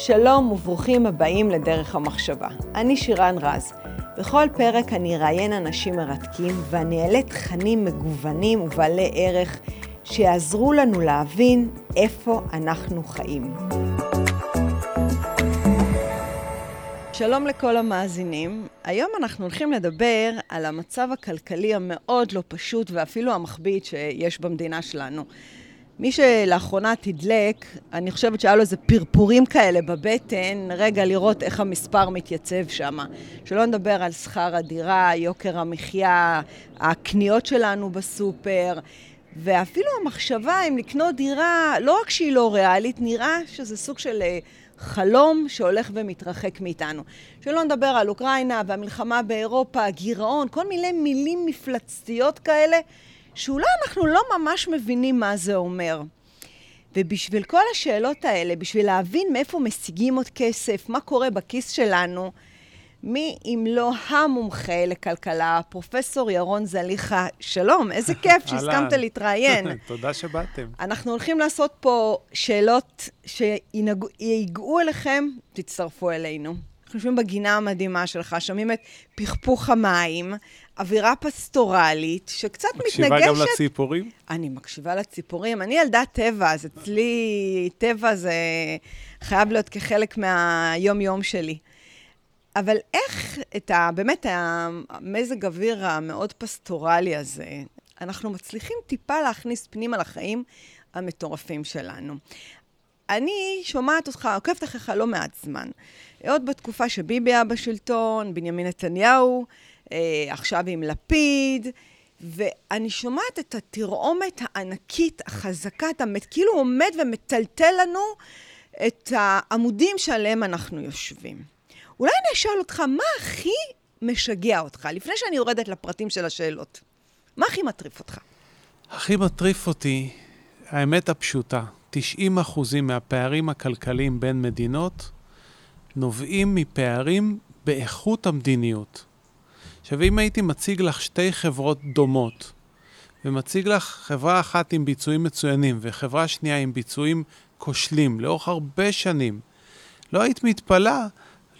שלום וברוכים הבאים לדרך המחשבה. אני שירן רז. בכל פרק אני אראיין אנשים מרתקים ואני אעלה תכנים מגוונים ובעלי ערך שיעזרו לנו להבין איפה אנחנו חיים. שלום לכל המאזינים. היום אנחנו הולכים לדבר על המצב הכלכלי המאוד לא פשוט ואפילו המכביד שיש במדינה שלנו. מי שלאחרונה תדלק, אני חושבת שהיה לו איזה פרפורים כאלה בבטן, רגע לראות איך המספר מתייצב שם. שלא נדבר על שכר הדירה, יוקר המחיה, הקניות שלנו בסופר, ואפילו המחשבה אם לקנות דירה, לא רק שהיא לא ריאלית, נראה שזה סוג של אה, חלום שהולך ומתרחק מאיתנו. שלא נדבר על אוקראינה והמלחמה באירופה, הגירעון, כל מיני מילים מפלצתיות כאלה. שאולי אנחנו לא ממש מבינים מה זה אומר. ובשביל כל השאלות האלה, בשביל להבין מאיפה משיגים עוד כסף, מה קורה בכיס שלנו, מי אם לא המומחה לכלכלה, פרופסור ירון זליכה, שלום, איזה כיף שהסכמת להתראיין. תודה שבאתם. אנחנו הולכים לעשות פה שאלות שיגעו אליכם, תצטרפו אלינו. אנחנו יושבים בגינה המדהימה שלך, שומעים את פכפוך המים, אווירה פסטורלית, שקצת מקשיבה מתנגשת... מקשיבה גם לציפורים? אני מקשיבה לציפורים. אני ילדת טבע, אז אצלי טבע זה חייב להיות כחלק מהיום-יום שלי. אבל איך את ה... באמת, המזג אוויר המאוד פסטורלי הזה, אנחנו מצליחים טיפה להכניס פנימה לחיים המטורפים שלנו. אני שומעת אותך, עוקבת אחריך לא מעט זמן. עוד בתקופה שביבי היה בשלטון, בנימין נתניהו, עכשיו עם לפיד, ואני שומעת את התרעומת הענקית, החזקה, אתה כאילו עומד ומטלטל לנו את העמודים שעליהם אנחנו יושבים. אולי אני אשאל אותך, מה הכי משגע אותך, לפני שאני יורדת לפרטים של השאלות? מה הכי מטריף אותך? הכי מטריף אותי, האמת הפשוטה, 90 אחוזים מהפערים הכלכליים בין מדינות נובעים מפערים באיכות המדיניות. עכשיו, אם הייתי מציג לך שתי חברות דומות, ומציג לך חברה אחת עם ביצועים מצוינים וחברה שנייה עם ביצועים כושלים לאורך הרבה שנים, לא היית מתפלאה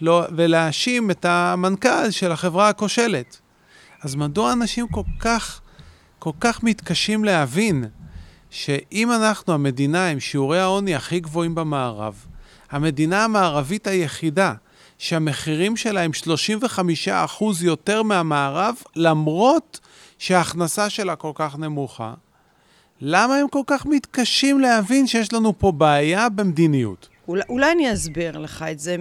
לא, ולהאשים את המנכ"ל של החברה הכושלת. אז מדוע אנשים כל כך, כל כך מתקשים להבין שאם אנחנו המדינה עם שיעורי העוני הכי גבוהים במערב, המדינה המערבית היחידה שהמחירים שלה הם 35% יותר מהמערב, למרות שההכנסה שלה כל כך נמוכה, למה הם כל כך מתקשים להבין שיש לנו פה בעיה במדיניות? אולי, אולי אני אסביר לך את זה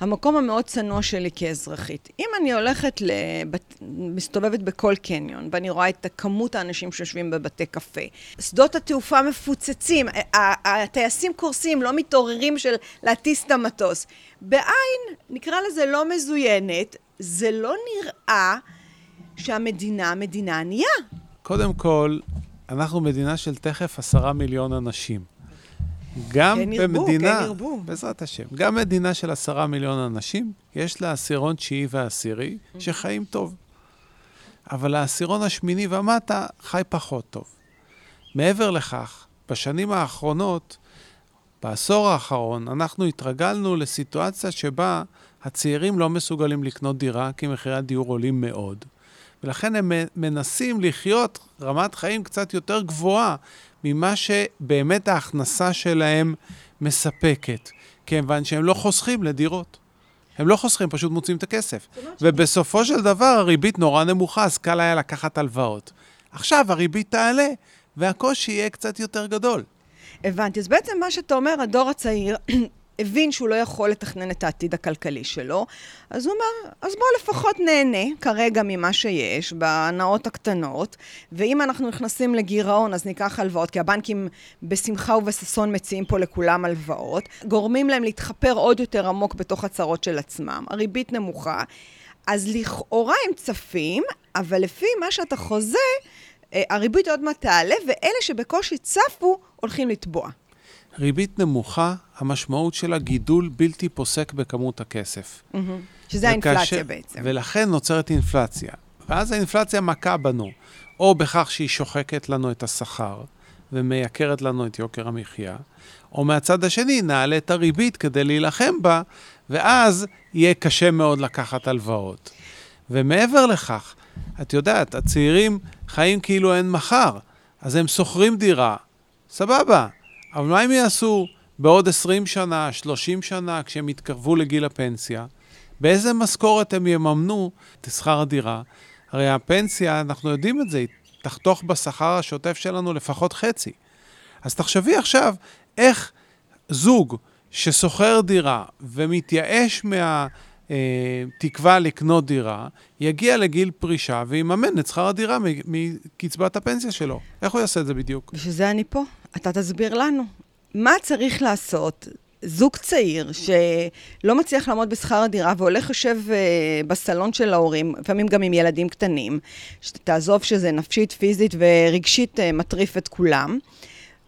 מהמקום המאוד צנוע שלי כאזרחית. אם אני הולכת, לבת... מסתובבת בכל קניון, ואני רואה את כמות האנשים שיושבים בבתי קפה, שדות התעופה מפוצצים, הטייסים קורסים, לא מתעוררים של להטיס את המטוס. בעין, נקרא לזה לא מזוינת, זה לא נראה שהמדינה מדינה ענייה. קודם כל, אנחנו מדינה של תכף עשרה מיליון אנשים. גם כן ירבו, במדינה, כן ירבו. בעזרת השם, גם מדינה של עשרה מיליון אנשים, יש לה עשירון תשיעי ועשירי mm-hmm. שחיים טוב. אבל העשירון השמיני ומטה חי פחות טוב. מעבר לכך, בשנים האחרונות, בעשור האחרון, אנחנו התרגלנו לסיטואציה שבה הצעירים לא מסוגלים לקנות דירה, כי מחירי הדיור עולים מאוד. ולכן הם מנסים לחיות רמת חיים קצת יותר גבוהה ממה שבאמת ההכנסה שלהם מספקת, כיוון שהם לא חוסכים לדירות. הם לא חוסכים, פשוט מוצאים את הכסף. ובסופו של דבר הריבית נורא נמוכה, אז קל היה לקחת הלוואות. עכשיו הריבית תעלה, והקושי יהיה קצת יותר גדול. הבנתי. אז בעצם מה שאתה אומר, הדור הצעיר הבין שהוא לא יכול לתכנן את העתיד הכלכלי שלו, אז הוא אומר, אז בואו לפחות נהנה כרגע ממה שיש, בהנאות הקטנות, ואם אנחנו נכנסים לגירעון אז ניקח הלוואות, כי הבנקים בשמחה ובששון מציעים פה לכולם הלוואות, גורמים להם להתחפר עוד יותר עמוק בתוך הצרות של עצמם, הריבית נמוכה, אז לכאורה הם צפים, אבל לפי מה שאתה חוזה, אה, הריבית עוד מעט תעלה, ואלה שבקושי צפו הולכים לטבוע. ריבית נמוכה, המשמעות שלה גידול בלתי פוסק בכמות הכסף. Mm-hmm. שזה וכאשר, האינפלציה בעצם. ולכן נוצרת אינפלציה. ואז האינפלציה מכה בנו, או בכך שהיא שוחקת לנו את השכר, ומייקרת לנו את יוקר המחיה, או מהצד השני, נעלה את הריבית כדי להילחם בה, ואז יהיה קשה מאוד לקחת הלוואות. ומעבר לכך, את יודעת, הצעירים חיים כאילו אין מחר, אז הם שוכרים דירה, סבבה, אבל מה הם יעשו בעוד 20 שנה, 30 שנה, כשהם יתקרבו לגיל הפנסיה? באיזה משכורת הם יממנו את שכר הדירה? הרי הפנסיה, אנחנו יודעים את זה, היא תחתוך בשכר השוטף שלנו לפחות חצי. אז תחשבי עכשיו איך זוג ששוכר דירה ומתייאש מהתקווה לקנות דירה, יגיע לגיל פרישה ויממן את שכר הדירה מקצבת הפנסיה שלו. איך הוא יעשה את זה בדיוק? בשביל זה אני פה. אתה תסביר לנו. מה צריך לעשות זוג צעיר שלא מצליח לעמוד בשכר הדירה והולך יושב uh, בסלון של ההורים, לפעמים גם עם ילדים קטנים, שתעזוב שזה נפשית, פיזית ורגשית uh, מטריף את כולם.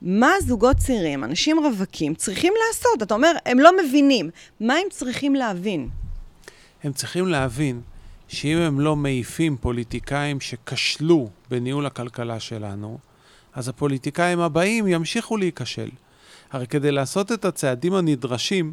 מה זוגות צעירים, אנשים רווקים, צריכים לעשות? אתה אומר, הם לא מבינים. מה הם צריכים להבין? הם צריכים להבין שאם הם לא מעיפים פוליטיקאים שכשלו בניהול הכלכלה שלנו, אז הפוליטיקאים הבאים ימשיכו להיכשל. הרי כדי לעשות את הצעדים הנדרשים,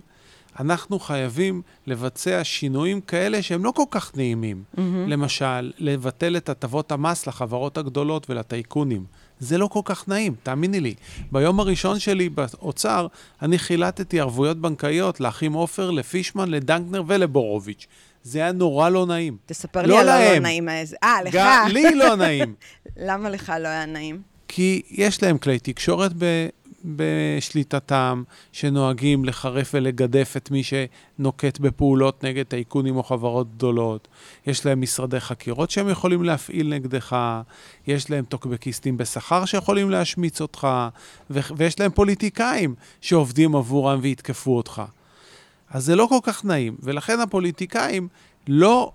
אנחנו חייבים לבצע שינויים כאלה שהם לא כל כך נעימים. Mm-hmm. למשל, לבטל את הטבות המס לחברות הגדולות ולטייקונים. זה לא כל כך נעים, תאמיני לי. ביום הראשון שלי באוצר, אני חילטתי ערבויות בנקאיות לאחים עופר, לפישמן, לדנקנר ולבורוביץ'. זה היה נורא לא נעים. תספר לא לי על הלא נעים הזה. אה, לך. גם לי לא נעים. למה לך לא היה נעים? כי יש להם כלי תקשורת. בשליטתם, שנוהגים לחרף ולגדף את מי שנוקט בפעולות נגד טייקונים או חברות גדולות. יש להם משרדי חקירות שהם יכולים להפעיל נגדך, יש להם טוקבקיסטים בשכר שיכולים להשמיץ אותך, ו- ויש להם פוליטיקאים שעובדים עבורם ויתקפו אותך. אז זה לא כל כך נעים, ולכן הפוליטיקאים לא,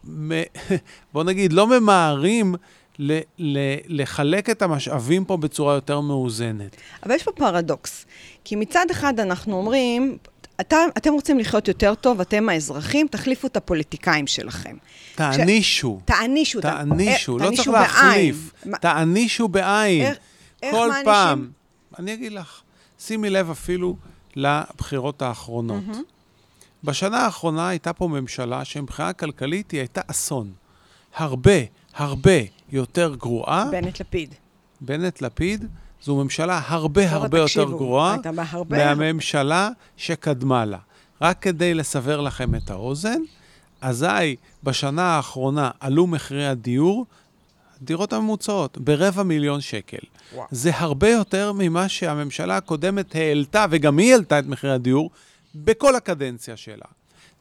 בוא נגיד, לא ממהרים ל- ל- לחלק את המשאבים פה בצורה יותר מאוזנת. אבל יש פה פרדוקס. כי מצד אחד אנחנו אומרים, אתה, אתם רוצים לחיות יותר טוב, אתם האזרחים, תחליפו את הפוליטיקאים שלכם. תענישו. ש... תענישו. תענישו, לא צריך להחליף. תענישו בעין. איך, איך כל מענישים? פעם. אני אגיד לך, שימי לב אפילו לבחירות האחרונות. Mm-hmm. בשנה האחרונה הייתה פה ממשלה שמבחינה כלכלית היא הייתה אסון. הרבה, הרבה יותר גרועה. בנט-לפיד. בנט-לפיד זו ממשלה הרבה הרבה יותר גרועה מהממשלה שקדמה לה. רק כדי לסבר לכם את האוזן, אזי בשנה האחרונה עלו מחירי הדיור, דירות הממוצעות, ברבע מיליון שקל. וואו. זה הרבה יותר ממה שהממשלה הקודמת העלתה, וגם היא העלתה את מחירי הדיור, בכל הקדנציה שלה.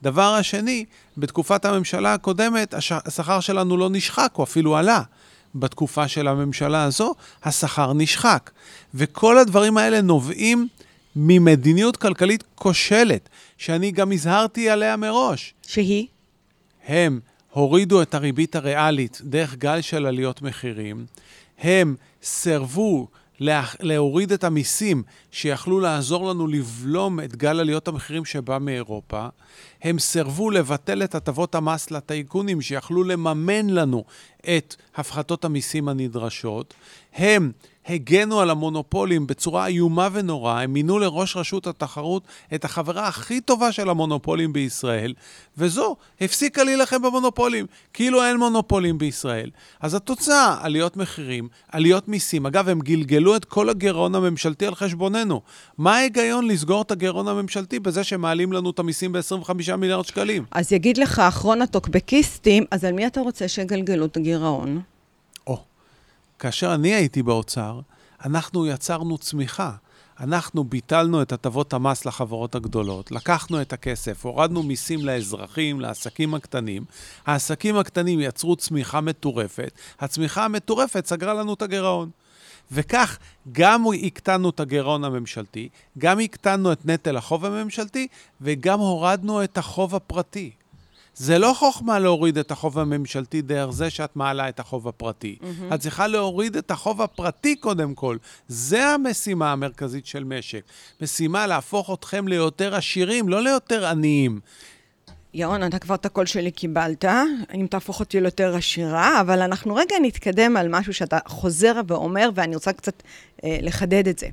דבר השני, בתקופת הממשלה הקודמת השכר שלנו לא נשחק, הוא אפילו עלה. בתקופה של הממשלה הזו, השכר נשחק. וכל הדברים האלה נובעים ממדיניות כלכלית כושלת, שאני גם הזהרתי עליה מראש. שהיא? הם הורידו את הריבית הריאלית דרך גל של עליות מחירים, הם סירבו לה, להוריד את המיסים שיכלו לעזור לנו לבלום את גל עליות המחירים שבא מאירופה. הם סירבו לבטל את הטבות המס לטייקונים שיכלו לממן לנו את הפחתות המיסים הנדרשות. הם הגנו על המונופולים בצורה איומה ונוראה, הם מינו לראש רשות התחרות את החברה הכי טובה של המונופולים בישראל, וזו הפסיקה להילחם במונופולים, כאילו אין מונופולים בישראל. אז התוצאה, עליות מחירים, עליות מיסים. אגב, הם גלגלו את כל הגירעון הממשלתי על חשבוננו. מה ההיגיון לסגור את הגירעון הממשלתי בזה שמעלים לנו את המיסים ב-25 מיליארד שקלים? אז יגיד לך אחרון הטוקבקיסטים, אז על מי אתה רוצה שיגלגלו את הגירעון? כאשר אני הייתי באוצר, אנחנו יצרנו צמיחה. אנחנו ביטלנו את הטבות המס לחברות הגדולות, לקחנו את הכסף, הורדנו מיסים לאזרחים, לעסקים הקטנים. העסקים הקטנים יצרו צמיחה מטורפת, הצמיחה המטורפת סגרה לנו את הגירעון. וכך גם הקטנו את הגירעון הממשלתי, גם הקטנו את נטל החוב הממשלתי, וגם הורדנו את החוב הפרטי. זה לא חוכמה להוריד את החוב הממשלתי דרך זה שאת מעלה את החוב הפרטי. Mm-hmm. את צריכה להוריד את החוב הפרטי קודם כל. זה המשימה המרכזית של משק. משימה להפוך אתכם ליותר עשירים, לא ליותר עניים. ירון, אתה כבר את הקול שלי קיבלת, אם תהפוך אותי ליותר עשירה, אבל אנחנו רגע נתקדם על משהו שאתה חוזר ואומר, ואני רוצה קצת אה, לחדד את זה.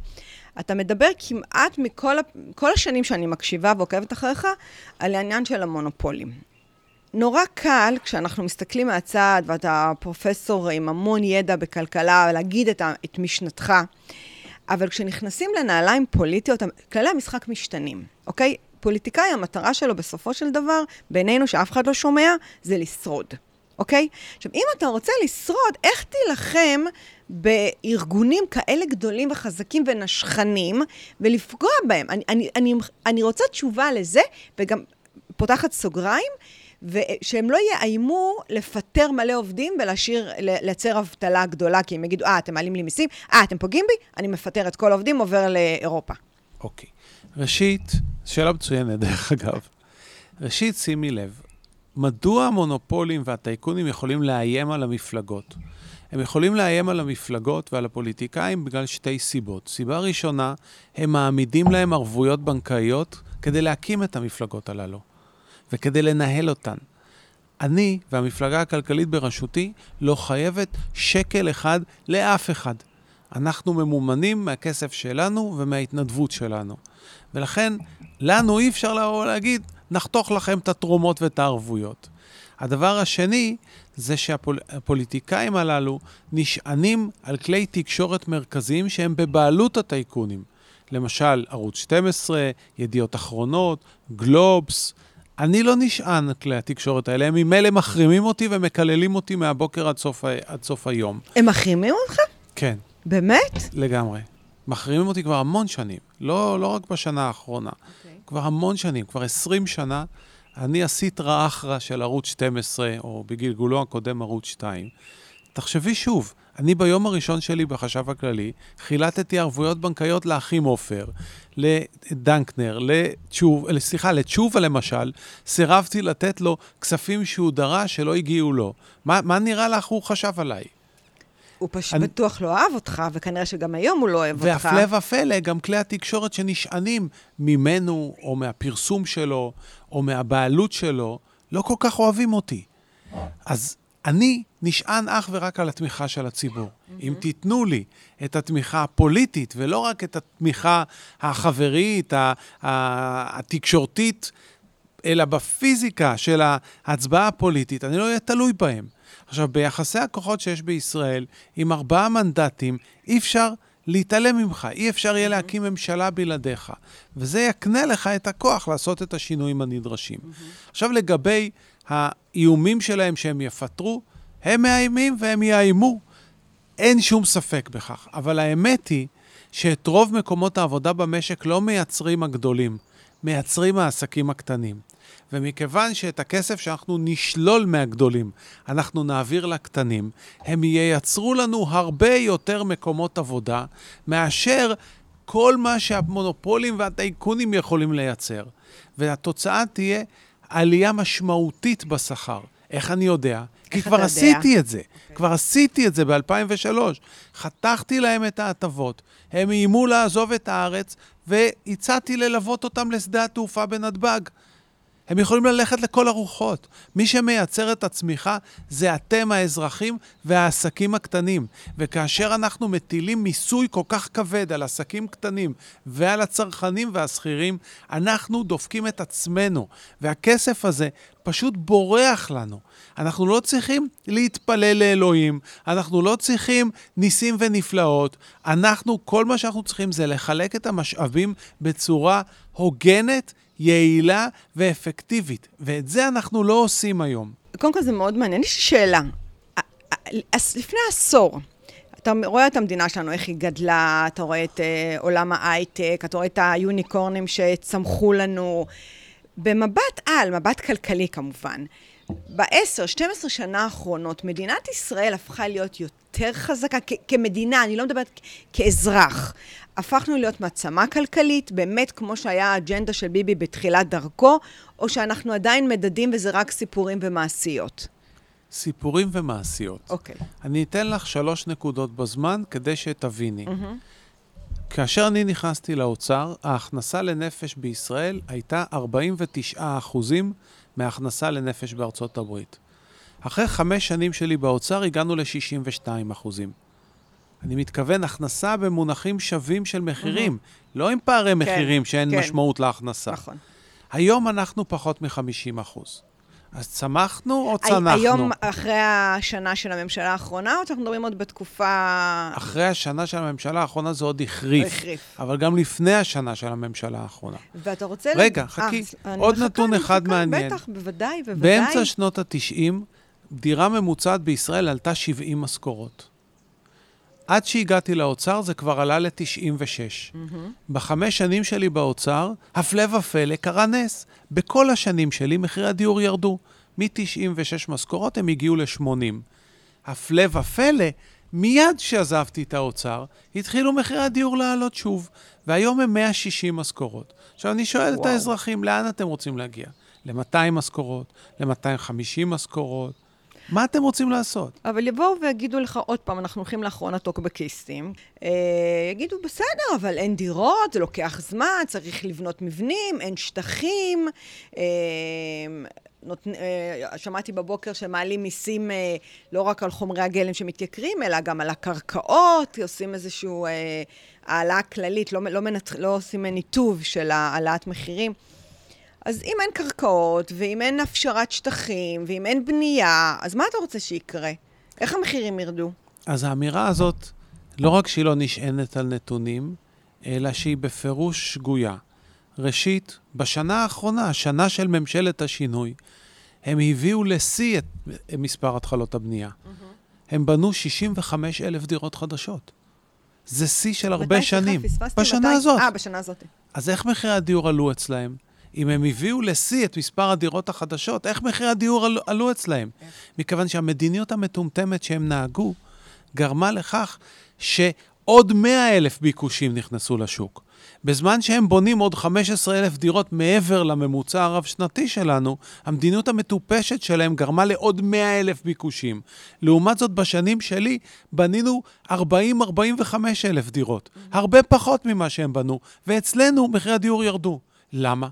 אתה מדבר כמעט מכל כל השנים שאני מקשיבה ועוקבת אחריך, על העניין של המונופולים. נורא קל, כשאנחנו מסתכלים מהצד, ואתה פרופסור עם המון ידע בכלכלה, להגיד את, את משנתך, אבל כשנכנסים לנעליים פוליטיות, כללי המשחק משתנים, אוקיי? פוליטיקאי, המטרה שלו בסופו של דבר, בינינו שאף אחד לא שומע, זה לשרוד, אוקיי? עכשיו, אם אתה רוצה לשרוד, איך תילחם בארגונים כאלה גדולים וחזקים ונשכנים, ולפגוע בהם? אני, אני, אני, אני רוצה תשובה לזה, וגם פותחת סוגריים, ושהם לא יאיימו לפטר מלא עובדים ולהשאיר, לייצר אבטלה גדולה, כי הם יגידו, אה, אתם מעלים לי מיסים, אה, אתם פוגעים בי, אני מפטר את כל העובדים, עובר לאירופה. אוקיי. ראשית, שאלה מצוינת, דרך אגב. ראשית, שימי לב, מדוע המונופולים והטייקונים יכולים לאיים על המפלגות? הם יכולים לאיים על המפלגות ועל הפוליטיקאים בגלל שתי סיבות. סיבה ראשונה, הם מעמידים להם ערבויות בנקאיות כדי להקים את המפלגות הללו. וכדי לנהל אותן. אני והמפלגה הכלכלית בראשותי לא חייבת שקל אחד לאף אחד. אנחנו ממומנים מהכסף שלנו ומההתנדבות שלנו. ולכן, לנו אי אפשר להגיד, נחתוך לכם את התרומות ואת הערבויות. הדבר השני, זה שהפוליטיקאים הללו נשענים על כלי תקשורת מרכזיים שהם בבעלות הטייקונים. למשל, ערוץ 12, ידיעות אחרונות, גלובס, אני לא נשען על כלי התקשורת האלה, הם ממילא מחרימים אותי ומקללים אותי מהבוקר עד סוף, עד סוף היום. הם מחרימים אותך? כן. באמת? לגמרי. מחרימים אותי כבר המון שנים, לא, לא רק בשנה האחרונה. Okay. אוקיי. כבר המון שנים, כבר 20 שנה. אני הסטרא אחרא של ערוץ 12, או בגלגולו הקודם ערוץ 2. תחשבי שוב, אני ביום הראשון שלי בחשב הכללי, חילטתי ערבויות בנקאיות לאחים עופר, לדנקנר, לתשוב, סליחה, לתשובה למשל, סירבתי לתת לו כספים שהוא דרש שלא הגיעו לו. מה, מה נראה לך הוא חשב עליי? הוא פשוט אני... בטוח לא אהב אותך, וכנראה שגם היום הוא לא אוהב אותך. והפלא ופלא, גם כלי התקשורת שנשענים ממנו, או מהפרסום שלו, או מהבעלות שלו, לא כל כך אוהבים אותי. אז אני נשען אך ורק על התמיכה של הציבור. Mm-hmm. אם תיתנו לי את התמיכה הפוליטית, ולא רק את התמיכה החברית, התקשורתית, אלא בפיזיקה של ההצבעה הפוליטית, אני לא אהיה תלוי בהם. עכשיו, ביחסי הכוחות שיש בישראל, עם ארבעה מנדטים, אי אפשר להתעלם ממך, אי אפשר יהיה להקים ממשלה בלעדיך. וזה יקנה לך את הכוח לעשות את השינויים הנדרשים. עכשיו, לגבי האיומים שלהם שהם יפטרו, הם מאיימים והם יאיימו. אין שום ספק בכך. אבל האמת היא שאת רוב מקומות העבודה במשק לא מייצרים הגדולים, מייצרים העסקים הקטנים. ומכיוון שאת הכסף שאנחנו נשלול מהגדולים, אנחנו נעביר לקטנים, הם ייצרו לנו הרבה יותר מקומות עבודה מאשר כל מה שהמונופולים והטייקונים יכולים לייצר. והתוצאה תהיה עלייה משמעותית בשכר. איך אני יודע? כי כבר יודע? עשיתי את זה. Okay. אוקיי. כבר עשיתי את זה ב-2003. חתכתי להם את ההטבות, הם איימו לעזוב את הארץ, והצעתי ללוות אותם לשדה התעופה בנתב"ג. הם יכולים ללכת לכל הרוחות. מי שמייצר את הצמיחה זה אתם האזרחים והעסקים הקטנים. וכאשר אנחנו מטילים מיסוי כל כך כבד על עסקים קטנים ועל הצרכנים והשכירים, אנחנו דופקים את עצמנו. והכסף הזה פשוט בורח לנו. אנחנו לא צריכים להתפלל לאלוהים, אנחנו לא צריכים ניסים ונפלאות. אנחנו, כל מה שאנחנו צריכים זה לחלק את המשאבים בצורה הוגנת. יעילה ואפקטיבית, ואת זה אנחנו לא עושים היום. קודם כל זה מאוד מעניין. יש לי שאלה. לפני עשור, אתה רואה את המדינה שלנו, איך היא גדלה, אתה רואה את uh, עולם ההייטק, אתה רואה את היוניקורנים שצמחו לנו. במבט על, מבט כלכלי כמובן, בעשר, 12 שנה האחרונות, מדינת ישראל הפכה להיות יותר חזקה כמדינה, אני לא מדברת כאזרח. הפכנו להיות מעצמה כלכלית, באמת כמו שהיה האג'נדה של ביבי בתחילת דרכו, או שאנחנו עדיין מדדים וזה רק סיפורים ומעשיות? סיפורים ומעשיות. אוקיי. Okay. אני אתן לך שלוש נקודות בזמן כדי שתביני. Mm-hmm. כאשר אני נכנסתי לאוצר, ההכנסה לנפש בישראל הייתה 49 אחוזים מההכנסה לנפש בארצות הברית. אחרי חמש שנים שלי באוצר הגענו ל-62 אחוזים. אני מתכוון הכנסה במונחים שווים של מחירים, לא עם פערי מחירים שאין כן. משמעות להכנסה. נכון. היום אנחנו פחות מ-50 אחוז. אז צמחנו או צנחנו? היום, אחרי השנה של הממשלה האחרונה, או שאנחנו מדברים עוד בתקופה... אחרי השנה של הממשלה האחרונה זה עוד החריף. החריף. אבל גם לפני השנה של הממשלה האחרונה. ואתה רוצה... רגע, חכי. אה, אני עוד נתון אחד מעניין. בטח, בוודאי, בוודאי. באמצע שנות ה-90, דירה ממוצעת בישראל עלתה 70 משכורות. עד שהגעתי לאוצר זה כבר עלה ל-96. בחמש שנים שלי באוצר, הפלא ופלא, קרה נס. בכל השנים שלי מחירי הדיור ירדו. מ-96 משכורות הם הגיעו ל-80. הפלא ופלא, מיד כשעזבתי את האוצר, התחילו מחירי הדיור לעלות שוב, והיום הם 160 משכורות. עכשיו, אני שואל את וואו. האזרחים, לאן אתם רוצים להגיע? ל-200 משכורות? ל-250 משכורות? מה אתם רוצים לעשות? אבל יבואו ויגידו לך עוד פעם, אנחנו הולכים לאחרון הטוקבקיסטים, אה, יגידו, בסדר, אבל אין דירות, זה לוקח זמן, צריך לבנות מבנים, אין שטחים. אה, נות, אה, שמעתי בבוקר שמעלים מיסים אה, לא רק על חומרי הגלם שמתייקרים, אלא גם על הקרקעות, עושים איזושהי אה, העלאה כללית, לא, לא, מנתח, לא עושים ניתוב של העלאת מחירים. אז אם אין קרקעות, ואם אין הפשרת שטחים, ואם אין בנייה, אז מה אתה רוצה שיקרה? איך המחירים ירדו? אז האמירה הזאת, לא רק שהיא לא נשענת על נתונים, אלא שהיא בפירוש שגויה. ראשית, בשנה האחרונה, השנה של ממשלת השינוי, הם הביאו לשיא את מספר התחלות הבנייה. הם בנו 65 אלף דירות חדשות. זה שיא של הרבה? שנים. בשנה מתי? הזאת. אה, בשנה הזאת. אז איך מחירי הדיור עלו אצלהם? אם הם הביאו לשיא את מספר הדירות החדשות, איך מחירי הדיור עלו, עלו אצלהם? מכיוון שהמדיניות המטומטמת שהם נהגו גרמה לכך שעוד 100 אלף ביקושים נכנסו לשוק. בזמן שהם בונים עוד 15 אלף דירות מעבר לממוצע הרב-שנתי שלנו, המדיניות המטופשת שלהם גרמה לעוד 100 אלף ביקושים. לעומת זאת, בשנים שלי בנינו 40-45 אלף דירות. הרבה פחות ממה שהם בנו, ואצלנו מחירי הדיור ירדו. למה?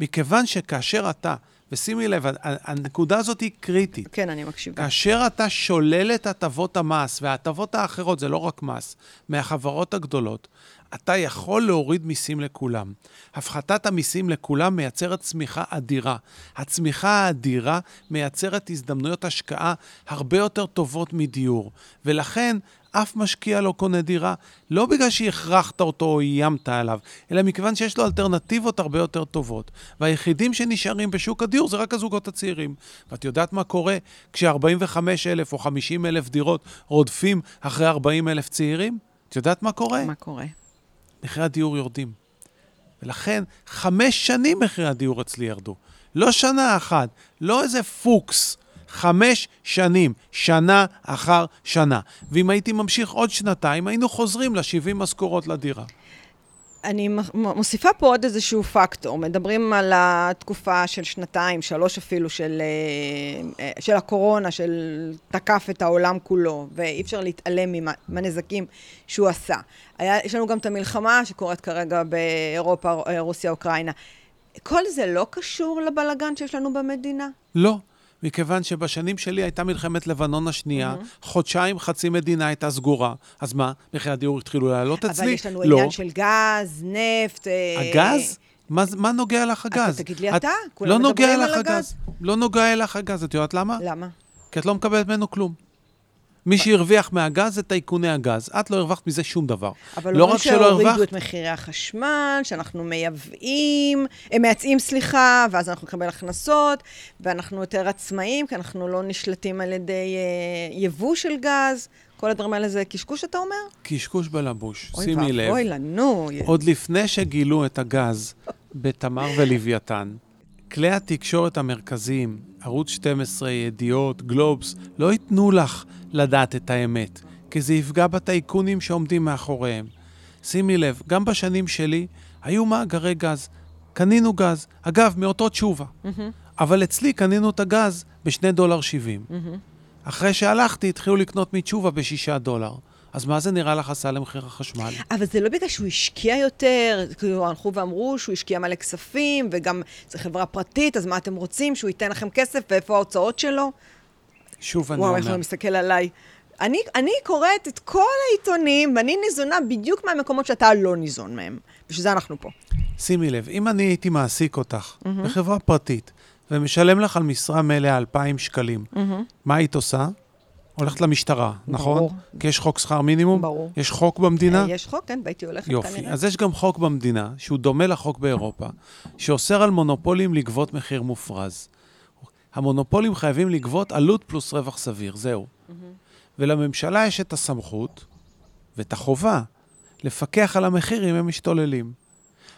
מכיוון שכאשר אתה, ושימי לב, הנקודה הזאת היא קריטית. כן, אני מקשיבה. כאשר אתה שולל את הטבות המס, וההטבות האחרות, זה לא רק מס, מהחברות הגדולות, אתה יכול להוריד מיסים לכולם. הפחתת המיסים לכולם מייצרת צמיחה אדירה. הצמיחה האדירה מייצרת הזדמנויות השקעה הרבה יותר טובות מדיור. ולכן, אף משקיע לא קונה דירה, לא בגלל שהכרחת אותו או איימת עליו, אלא מכיוון שיש לו אלטרנטיבות הרבה יותר טובות. והיחידים שנשארים בשוק הדיור זה רק הזוגות הצעירים. ואת יודעת מה קורה כש-45 אלף או 50 אלף דירות רודפים אחרי 40 אלף צעירים? את יודעת מה קורה? מה קורה? מחירי הדיור יורדים. ולכן, חמש שנים מחירי הדיור אצלי ירדו. לא שנה אחת, לא איזה פוקס. חמש שנים, שנה אחר שנה. ואם הייתי ממשיך עוד שנתיים, היינו חוזרים ל-70 משכורות לדירה. אני מוסיפה פה עוד איזשהו פקטור. מדברים על התקופה של שנתיים, שלוש אפילו, של, אה, אה, של הקורונה, של תקף את העולם כולו, ואי אפשר להתעלם מהנזקים שהוא עשה. היה, יש לנו גם את המלחמה שקורית כרגע באירופה, אה, רוסיה, אוקראינה. כל זה לא קשור לבלגן שיש לנו במדינה? לא, מכיוון שבשנים שלי הייתה מלחמת לבנון השנייה, חודשיים חצי מדינה הייתה סגורה. אז מה, מחירי הדיור התחילו לעלות אצלי? אבל יש לנו לא. עניין של גז, נפט... אה, הגז? מה, זה- מה נוגע לך הגז? תגיד לי את- אתה, כולם לא מדברים לך על הגז. לא נוגע אליך הגז, את יודעת למה? למה? כי את לא מקבלת ממנו כלום. מי שהרוויח מהגז זה טייקוני הגז. את לא הרווחת מזה שום דבר. אבל לא אומרים רק שלא שהורידו הרווחת, את מחירי החשמל, שאנחנו מייבאים, הם מייצאים, סליחה, ואז אנחנו נקבל הכנסות, ואנחנו יותר עצמאים, כי אנחנו לא נשלטים על ידי אה, יבוא של גז. כל הדברים האלה זה קשקוש, אתה אומר? קשקוש בלבוש, אוי שימי לב. ואבוי לנו. עוד לפני שגילו את הגז בתמר ולוויתן, כלי התקשורת המרכזיים, ערוץ 12, ידיעות, גלובס, לא ייתנו לך לדעת את האמת, כי זה יפגע בטייקונים שעומדים מאחוריהם. שימי לב, גם בשנים שלי היו מאגרי גז. קנינו גז, אגב, מאותו תשובה. אבל אצלי קנינו את הגז בשני דולר שבעים. אחרי שהלכתי, התחילו לקנות מתשובה בשישה דולר. אז מה זה נראה לך עשה למחיר החשמל? אבל זה לא בגלל שהוא השקיע יותר, כאילו הלכו ואמרו שהוא השקיע מלא כספים, וגם זו חברה פרטית, אז מה אתם רוצים? שהוא ייתן לכם כסף, ואיפה ההוצאות שלו? שוב אני וואו, אומר, איך הוא מסתכל עליי. אני, אני קוראת את כל העיתונים, ואני ניזונה בדיוק מהמקומות שאתה לא ניזון מהם. בשביל זה אנחנו פה. שימי לב, אם אני הייתי מעסיק אותך בחברה פרטית, ומשלם לך על משרה מלאה 2,000 שקלים, מה היית עושה? הולכת למשטרה, נכון? ברור. כי יש חוק שכר מינימום? ברור. יש חוק במדינה? אה, יש חוק, כן, והייתי הולכת יופי. כנראה. אז יש גם חוק במדינה, שהוא דומה לחוק באירופה, שאוסר על מונופולים לגבות מחיר מופרז. המונופולים חייבים לגבות עלות פלוס רווח סביר, זהו. ולממשלה יש את הסמכות ואת החובה לפקח על המחיר אם הם משתוללים.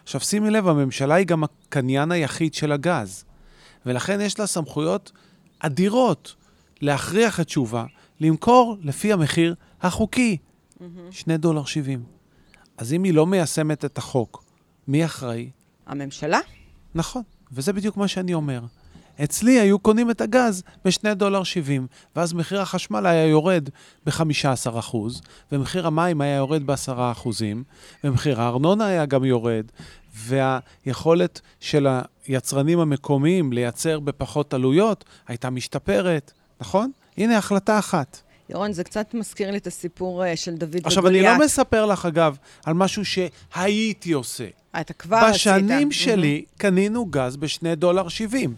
עכשיו, שימי לב, הממשלה היא גם הקניין היחיד של הגז, ולכן יש לה סמכויות אדירות להכריח את תשובה למכור לפי המחיר החוקי, 2 דולר 70. אז אם היא לא מיישמת את החוק, מי אחראי? הממשלה? נכון, וזה בדיוק מה שאני אומר. אצלי היו קונים את הגז ב-2 דולר 70, ואז מחיר החשמל היה יורד ב-15 אחוז, ומחיר המים היה יורד ב-10 אחוזים, ומחיר הארנונה היה גם יורד, והיכולת של היצרנים המקומיים לייצר בפחות עלויות הייתה משתפרת, נכון? הנה החלטה אחת. ירון, זה קצת מזכיר לי את הסיפור אה, של דוד וגוליית. עכשיו, אני לא מספר לך, אגב, על משהו שהייתי עושה. אתה כבר עשית. בשנים שלי קנינו גז ב-2 דולר 70.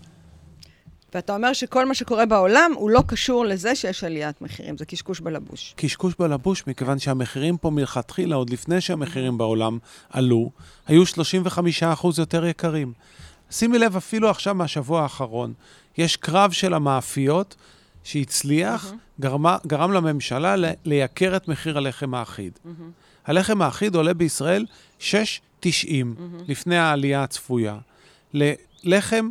ואתה אומר שכל מה שקורה בעולם הוא לא קשור לזה שיש עליית מחירים, זה קשקוש בלבוש. קשקוש בלבוש, מכיוון שהמחירים פה מלכתחילה, עוד לפני שהמחירים בעולם עלו, היו 35% יותר יקרים. שימי לב, אפילו עכשיו מהשבוע האחרון, יש קרב של המאפיות שהצליח, גרמה, גרם לממשלה ל- לייקר את מחיר הלחם האחיד. הלחם האחיד עולה בישראל 6.90 לפני העלייה הצפויה. ללחם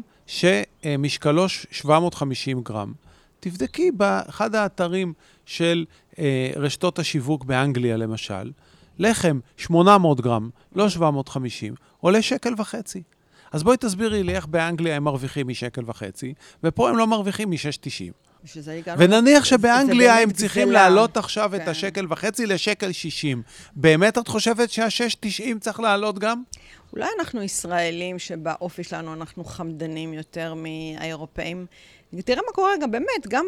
שמשקלו 750 גרם. תבדקי באחד האתרים של אה, רשתות השיווק באנגליה, למשל, לחם 800 גרם, לא 750, עולה שקל וחצי. אז בואי תסבירי לי איך באנגליה הם מרוויחים משקל וחצי, ופה הם לא מרוויחים מ-6.90. בשביל זה הגענו... ונניח שבאנגליה הם צריכים. להעלות עכשיו את כן. השקל וחצי לשקל 60. באמת את חושבת שה-6.90 צריך לעלות גם? אולי אנחנו ישראלים שבאופי שלנו אנחנו חמדנים יותר מהאירופאים. תראה מה קורה גם באמת, גם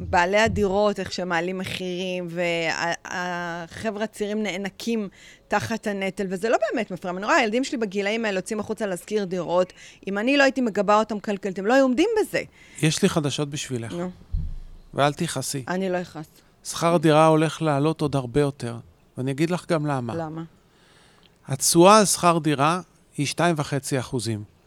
בבעלי הדירות, איך שמעלים מחירים, והחבר'ה הצעירים נאנקים תחת הנטל, וזה לא באמת מפריע. אני רואה, הילדים שלי בגילאים האלה יוצאים החוצה להשכיר דירות. אם אני לא הייתי מגבה אותם כלכלית, הם לא היו עומדים בזה. יש לי חדשות בשבילך, נו, ואל תכעסי. אני לא אכעס. שכר דירה הולך לעלות עוד הרבה יותר, ואני אגיד לך גם למה. למה? התשואה על שכר דירה היא 2.5 אחוזים.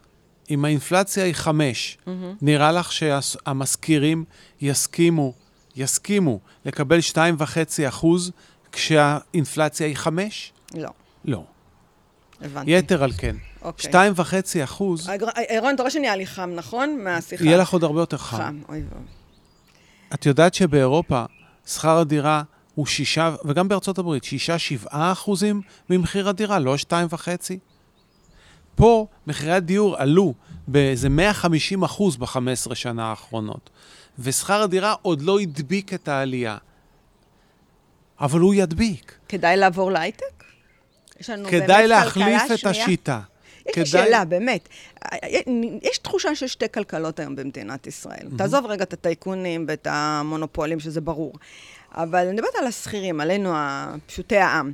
אם האינפלציה היא 5, נראה לך שהמשכירים יסכימו, יסכימו לקבל 2.5 אחוז כשהאינפלציה היא 5? לא, לא. הבנתי. יתר על כן, אוקיי. 2.5 אחוז, אירון, אתה רואה שנהיה לי חם, נכון? מהשיחה. יהיה לך עוד הרבה יותר חם. חם, אוי ואבוי. את יודעת שבאירופה שכר הדירה הוא שישה, וגם בארצות הברית, שישה, שבעה אחוזים ממחיר הדירה, לא שתיים וחצי. פה מחירי הדיור עלו באיזה 150 אחוז ב-15 שנה האחרונות, ושכר הדירה עוד לא הדביק את העלייה. אבל הוא ידביק. כדאי לעבור להייטק? יש לנו באמת כדאי להחליף את שנייה? השיטה. יש לי שאלה, באמת. יש תחושה שיש שתי כלכלות היום במדינת ישראל. תעזוב רגע את הטייקונים ואת המונופולים, שזה ברור. אבל אני מדברת על השכירים, עלינו, פשוטי העם.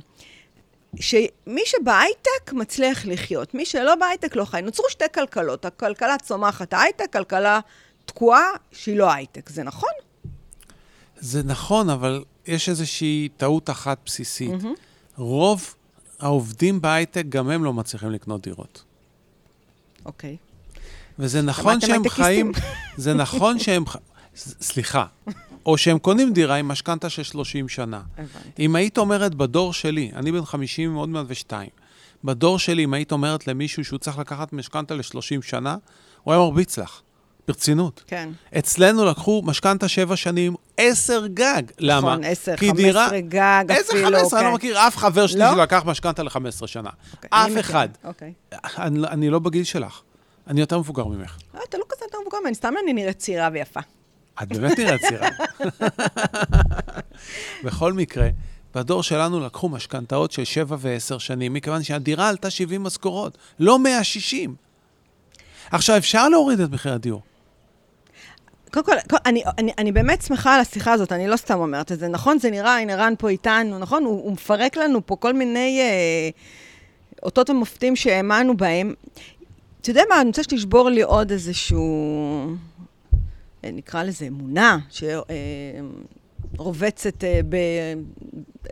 שמי שבהייטק מצליח לחיות, מי שלא בהייטק לא חי. נוצרו שתי כלכלות, הכלכלה צומחת ההייטק, כלכלה תקועה שהיא לא הייטק. זה נכון? זה נכון, אבל יש איזושהי טעות אחת בסיסית. רוב העובדים בהייטק, גם הם לא מצליחים לקנות דירות. אוקיי. וזה נכון שהם? חיים... זה נכון שהם... סליחה. או שהם קונים דירה עם משכנתה של 30 שנה. הבנתי. אם היית אומרת בדור שלי, אני בן 50 עוד מעט ושתיים, בדור שלי, אם היית אומרת למישהו שהוא צריך לקחת משכנתה ל-30 שנה, הוא היה מרביץ לך. ברצינות. כן. אצלנו לקחו משכנתה שבע שנים, עשר גג. למה? נכון, עשר, חמש עשרה גג איזה אפילו. 15? אני לא כן. מכיר אף חבר שלי לא? שלקח משכנתה ל-15 שנה. אוקיי, אני אף מכירה. אחד. אוקיי. אני, לא- אני לא בגיל שלך. אני יותר מבוגר ממך. אה, אתה לא כזה יותר מבוגר ממני, סתם אני נראית צעירה ויפה. את באמת נראית צעירה. בכל מקרה, בדור שלנו לקחו משכנתאות של 7 ו-10 שנים, מכיוון שהדירה עלתה 70 משכורות, לא 160. עכשיו, אפשר להוריד את מחיר הדיור. קודם כל, כל אני, אני, אני באמת שמחה על השיחה הזאת, אני לא סתם אומרת את זה. נכון, זה נראה, הנה רן פה איתנו, נכון? הוא, הוא מפרק לנו פה כל מיני אה, אותות ומופתים שהאמנו בהם. אתה יודע מה, אני רוצה שתשבור לי עוד איזשהו, נקרא לזה אמונה, שרובצת אה, ב,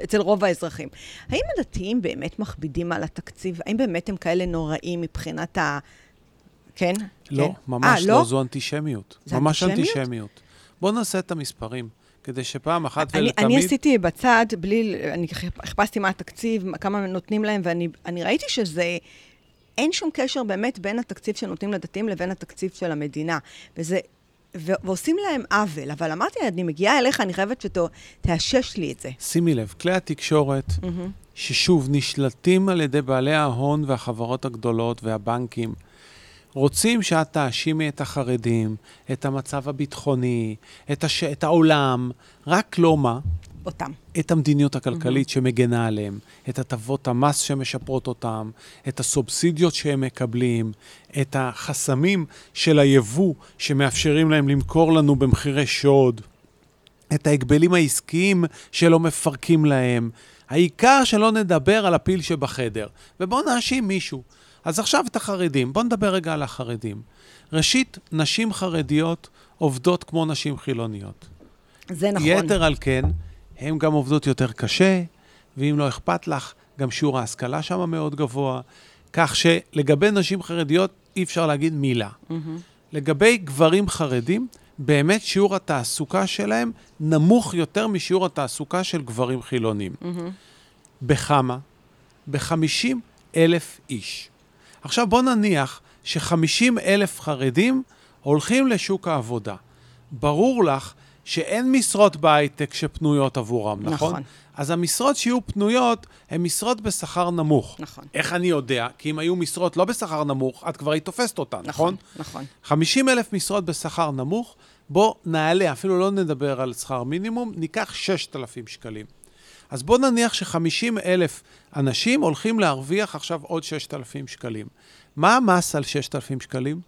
אצל רוב האזרחים. האם הדתיים באמת מכבידים על התקציב? האם באמת הם כאלה נוראים מבחינת ה... כן? לא, כן. ממש 아, לא, זו אנטישמיות. זה ממש אנטישמיות? אנטישמיות. בואו נעשה את המספרים, כדי שפעם אחת אני, ולתמיד... אני עשיתי בצד, בלי, אני חיפשתי מה התקציב, כמה נותנים להם, ואני אני ראיתי שזה, אין שום קשר באמת בין התקציב שנותנים לדתיים לבין התקציב של המדינה. וזה, ו, ועושים להם עוול. אבל אמרתי, אני מגיעה אליך, אני חייבת שתאשש לי את זה. שימי לב, כלי התקשורת, מהמם. ששוב, נשלטים על ידי בעלי ההון והחברות הגדולות והבנקים, רוצים שאת תאשימי את החרדים, את המצב הביטחוני, את, הש... את העולם, רק לא מה? אותם. את המדיניות הכלכלית שמגנה עליהם, את הטבות המס שמשפרות אותם, את הסובסידיות שהם מקבלים, את החסמים של היבוא שמאפשרים להם למכור לנו במחירי שוד, את ההגבלים העסקיים שלא מפרקים להם. העיקר שלא נדבר על הפיל שבחדר, ובואו נאשים מישהו. אז עכשיו את החרדים, בואו נדבר רגע על החרדים. ראשית, נשים חרדיות עובדות כמו נשים חילוניות. זה נכון. יתר על כן, הן גם עובדות יותר קשה, ואם לא אכפת לך, גם שיעור ההשכלה שם מאוד גבוה, כך שלגבי נשים חרדיות אי אפשר להגיד מילה. מהמם. לגבי גברים חרדים, באמת שיעור התעסוקה שלהם נמוך יותר משיעור התעסוקה של גברים חילונים. מהמם. בכמה? ב-50 אלף איש. עכשיו בוא נניח ש-50 אלף חרדים הולכים לשוק העבודה. ברור לך שאין משרות בהייטק שפנויות עבורם, נכון? נכון. אז המשרות שיהיו פנויות הן משרות בשכר נמוך. נכון. איך אני יודע? כי אם היו משרות לא בשכר נמוך, את כבר היית תופסת אותן, נכון? נכון. 50 אלף משרות בשכר נמוך, בוא נעלה, אפילו לא נדבר על שכר מינימום, ניקח 6,000 שקלים. אז בוא נניח ש-50 אלף אנשים הולכים להרוויח עכשיו עוד 6,000 שקלים. מה המס על 6,000 שקלים?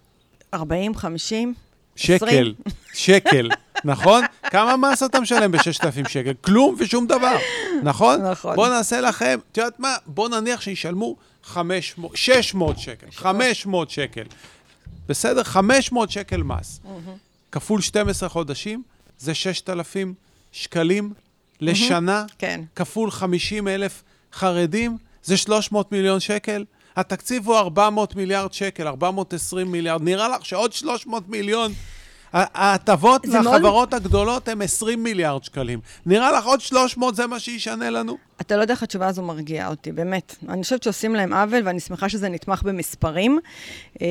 40, 50? שקל, שקל, נכון? כמה מס אתה משלם ב-6,000 שקל? כלום ושום דבר, נכון? נכון. בואו נעשה לכם, את יודעת מה? בואו נניח שישלמו 500, 600 שקל, 500 שקל. בסדר? 500 שקל מס. כפול 12 חודשים, זה 6,000 שקלים לשנה, כן. כפול 50 אלף חרדים, זה 300 מיליון שקל. התקציב הוא 400 מיליארד שקל, 420 מיליארד. נראה לך שעוד 300 מיליון, ההטבות זה מאוד- לחברות הגדולות הן 20 מיליארד שקלים. נראה לך עוד 300 זה מה שישנה לנו? אתה לא יודע איך התשובה הזו מרגיעה אותי, באמת. אני חושבת שעושים להם עוול, ואני שמחה שזה נתמך במספרים. אמ,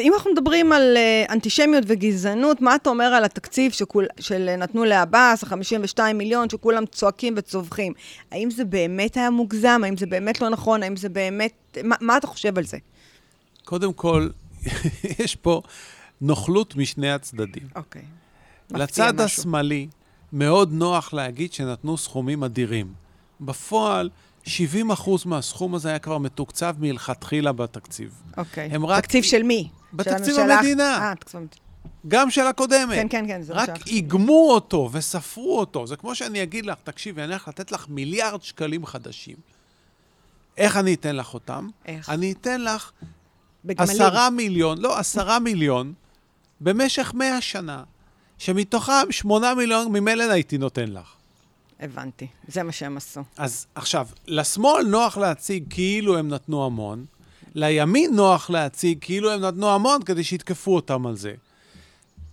אם אנחנו מדברים על אה, אנטישמיות וגזענות, מה אתה אומר על התקציב שכול, של נתנו לעבאס, ה-52 מיליון, שכולם צועקים וצווחים? האם זה באמת היה מוגזם? האם זה באמת לא נכון? האם זה באמת... מה, מה אתה חושב על זה? קודם כל, יש פה נוכלות משני הצדדים. אוקיי. לצד משהו. השמאלי מאוד נוח להגיד שנתנו סכומים אדירים. בפועל, 70% מהסכום הזה היה כבר מתוקצב מלכתחילה בתקציב. אוקיי. הם רק- תקציב של מי? בתקציב של? המדינה. אה, תקציב. גם של הקודמת. כן, כן, כן, זה רק שהיה חשוב. איגמו אותו וספרו אותו. זה כמו שאני אגיד לך, תקשיבי, אני הולך לתת לך מיליארד שקלים חדשים. איך אני אתן לך אותם? איך? אני אתן לך בגמלים. עשרה מיליון, לא, עשרה מיליון, במשך מאה שנה, שמתוכם שמונה מיליון ממילא הייתי נותן לך. הבנתי, זה מה שהם עשו. אז עכשיו, לשמאל נוח להציג כאילו הם נתנו המון, לימין נוח להציג כאילו הם נתנו המון כדי שיתקפו אותם על זה.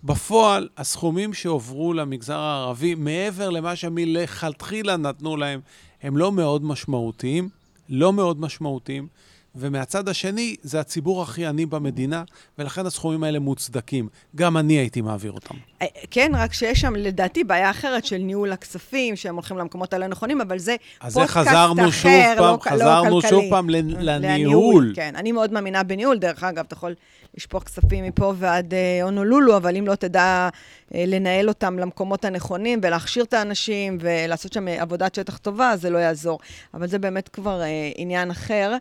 בפועל, הסכומים שהועברו למגזר הערבי, מעבר למה שמלכתחילה נתנו להם, הם לא מאוד משמעותיים, לא מאוד משמעותיים, ומהצד השני, זה הציבור הכי עני במדינה, ולכן הסכומים האלה מוצדקים. גם אני הייתי מעביר אותם. אה, כן, רק שיש שם לדעתי בעיה אחרת של ניהול הכספים, שהם הולכים למקומות הלא נכונים, אבל זה פודקאסט אחר, חזרנו שוב פעם, לא, חזרנו לא שוב כלכלי. פעם לנ- לניהול. כן, אני מאוד מאמינה בניהול. דרך אגב, אתה יכול לשפוך כספים מפה ועד אה, הונולולו, אבל אם לא תדע אה, לנהל אותם למקומות הנכונים ולהכשיר את האנשים ולעשות שם עבודת שטח טובה, זה לא יעזור. אבל זה באמת כבר עניין אחר.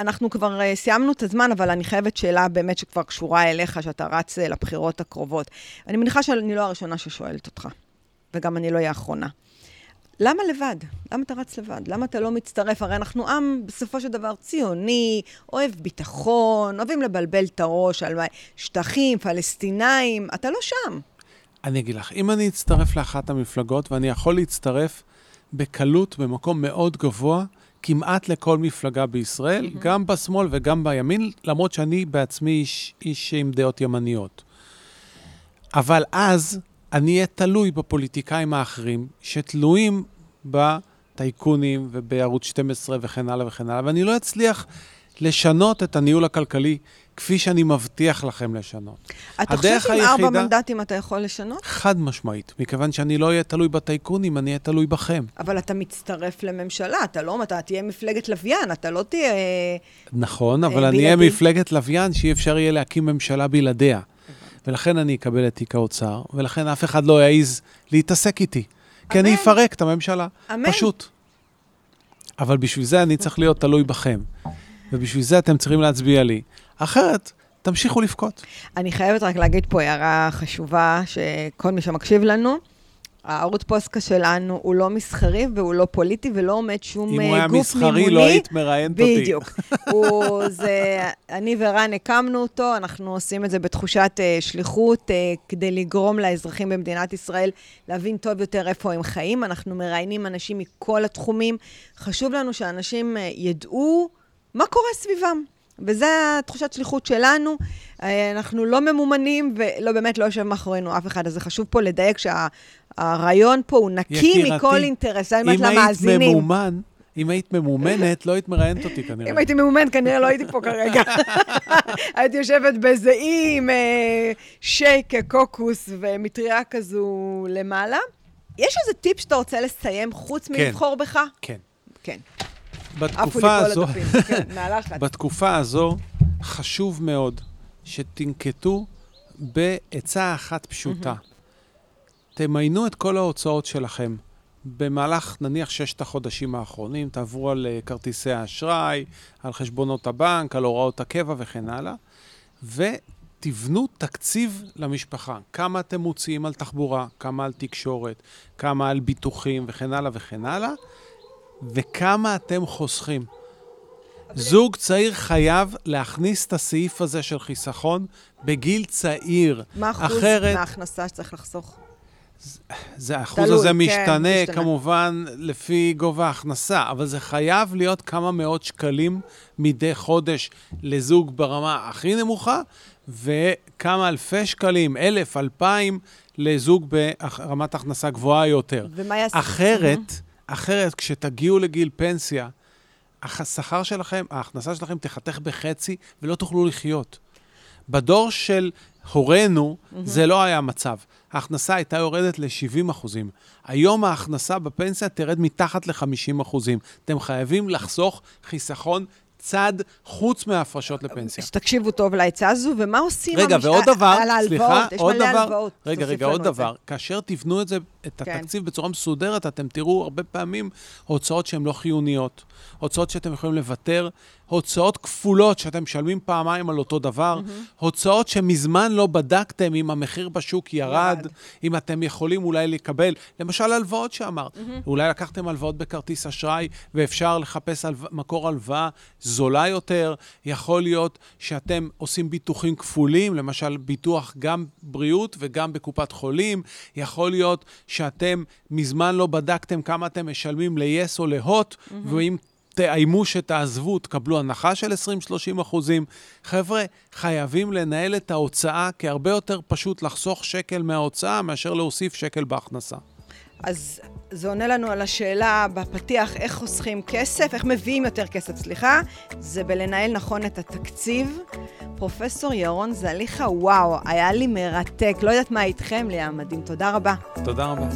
אנחנו כבר uh, סיימנו את הזמן, אבל אני חייבת שאלה באמת שכבר קשורה אליך, שאתה רץ uh, לבחירות הקרובות. אני מניחה שאני לא הראשונה ששואלת אותך, וגם אני לא אהיה האחרונה. למה לבד? למה אתה רץ לבד? למה אתה לא מצטרף? הרי אנחנו עם, בסופו של דבר, ציוני, אוהב ביטחון, אוהבים לבלבל את הראש על שטחים, פלסטינאים, אתה לא שם. אני אגיד לך, אם אני אצטרף לאחת המפלגות, ואני יכול להצטרף בקלות במקום מאוד גבוה, כמעט לכל מפלגה בישראל, mm-hmm. גם בשמאל וגם בימין, למרות שאני בעצמי איש, איש עם דעות ימניות. אבל אז אני אהיה תלוי בפוליטיקאים האחרים, שתלויים בטייקונים ובערוץ 12 וכן הלאה וכן הלאה, ואני לא אצליח לשנות את הניהול הכלכלי כפי שאני מבטיח לכם לשנות. אתה חושב שעם ארבע מנדטים אתה יכול לשנות? חד משמעית, מכיוון שאני לא אהיה תלוי בטייקונים, אני אהיה תלוי בכם. אבל אתה מצטרף לממשלה, אתה לא, אתה תהיה מפלגת לוויין, אתה לא תהיה... נכון, אבל אה, אני אהיה בלעדי. מפלגת לוויין שאי אפשר יהיה להקים ממשלה בלעדיה. ולכן אני אקבל את תיק האוצר, ולכן אף אחד לא יעז להתעסק איתי. כי אני. אפרק את הממשלה. אמן. פשוט. אבל בשביל זה אני צריך להיות תלוי בכם. ובשביל זה אתם צריכים להצביע לי. אחרת, תמשיכו לבכות. אני חייבת רק להגיד פה הערה חשובה, שכל מי שמקשיב לנו, הערוץ פוסטקה שלנו הוא לא מסחרי והוא לא פוליטי ולא עומד שום אם אה, הוא היה גוף מסחרי, מימוני. לא היית מראיינת אותי. בדיוק. הוא, זה, אני ורן הקמנו אותו, אנחנו עושים את זה בתחושת uh, שליחות, uh, כדי לגרום לאזרחים במדינת ישראל להבין טוב יותר איפה הם חיים. אנחנו מראיינים אנשים מכל התחומים. חשוב לנו שאנשים uh, ידעו מה קורה סביבם. וזה התחושת שליחות שלנו. אה, אנחנו לא ממומנים, ולא, באמת לא יושב מאחורינו אף אחד, אז זה חשוב פה לדייק שהרעיון פה הוא נקי יקירתי, מכל אינטרס. אני אומרת אם היית למאזינים. ממומן, אם היית ממומנת, לא היית מראיינת אותי כנראה. אם הייתי מאומן, כנראה לא הייתי פה כרגע. הייתי יושבת באיזה אי עם שייק, קוקוס ומטריה כזו למעלה. יש איזה טיפ שאתה רוצה לסיים חוץ כן. מלבחור בך? כן. כן. בתקופה הזו, כן, מהלחץ. בתקופה הזו חשוב מאוד שתנקטו בעצה אחת פשוטה. תמיינו את כל ההוצאות שלכם. במהלך, נניח, ששת החודשים האחרונים, תעברו על אה, כרטיסי האשראי, על חשבונות הבנק, על הוראות הקבע וכן הלאה, ותבנו תקציב למשפחה. כמה אתם מוציאים על תחבורה, כמה על תקשורת, כמה על ביטוחים וכן הלאה וכן הלאה, וכמה אתם חוסכים. זוג צעיר חייב להכניס את הסעיף הזה של חיסכון בגיל צעיר. מה אחוז אחרת, מההכנסה שצריך לחסוך? זה, האחוז תלוי, הזה כן, משתנה, משתנה. כמובן, לפי גובה ההכנסה, אבל זה חייב להיות כמה מאות שקלים מדי חודש לזוג ברמה הכי נמוכה, וכמה אלפי שקלים, אלף, אלפיים, לזוג ברמת הכנסה גבוהה יותר. ומה יעשה? אחרת, אחרת, כשתגיעו לגיל פנסיה, השכר שלכם, ההכנסה שלכם תחתך בחצי ולא תוכלו לחיות. בדור של הורינו, זה לא היה המצב. ההכנסה הייתה יורדת ל-70 אחוזים. היום ההכנסה בפנסיה תרד מתחת ל-50 אחוזים. אתם חייבים לחסוך חיסכון צד חוץ מההפרשות לפנסיה. אז תקשיבו טוב לעצה הזו, ומה עושים רגע, המש- ועוד דבר, על ההלוואות, סליחה, יש עוד מלא דבר, הלוואות. רגע, רגע, עוד את זה. דבר, כאשר תבנו את זה, את כן. התקציב בצורה מסודרת, אתם תראו הרבה פעמים הוצאות שהן לא חיוניות, הוצאות שאתם יכולים לוותר, הוצאות כפולות שאתם משלמים פעמיים על אותו דבר, הוצאות שמזמן לא בדקתם אם המחיר בשוק ירד, ירד. אם אתם יכולים אולי לקבל, למשל הלוואות שאמרת, אולי לקחתם הלוואות בכרטיס אשראי ואפשר לחפש הלו... מקור הלוואה זולה יותר, יכול להיות שאתם עושים ביטוחים כפולים, למשל ביטוח גם בריאות וגם בקופת חולים, יכול להיות שאתם מזמן לא בדקתם כמה אתם משלמים ל-yes או להוט, ואם תאיימו שתעזבו, תקבלו הנחה של 20-30 אחוזים. חבר'ה, חייבים לנהל את ההוצאה, כי הרבה יותר פשוט לחסוך שקל מההוצאה מאשר להוסיף שקל בהכנסה. אז זה עונה לנו על השאלה בפתיח, איך חוסכים כסף, איך מביאים יותר כסף, סליחה, זה בלנהל נכון את התקציב. פרופסור ירון זליכה, וואו, היה לי מרתק. לא יודעת מה איתכם, ליאם מדהים. תודה רבה. תודה רבה.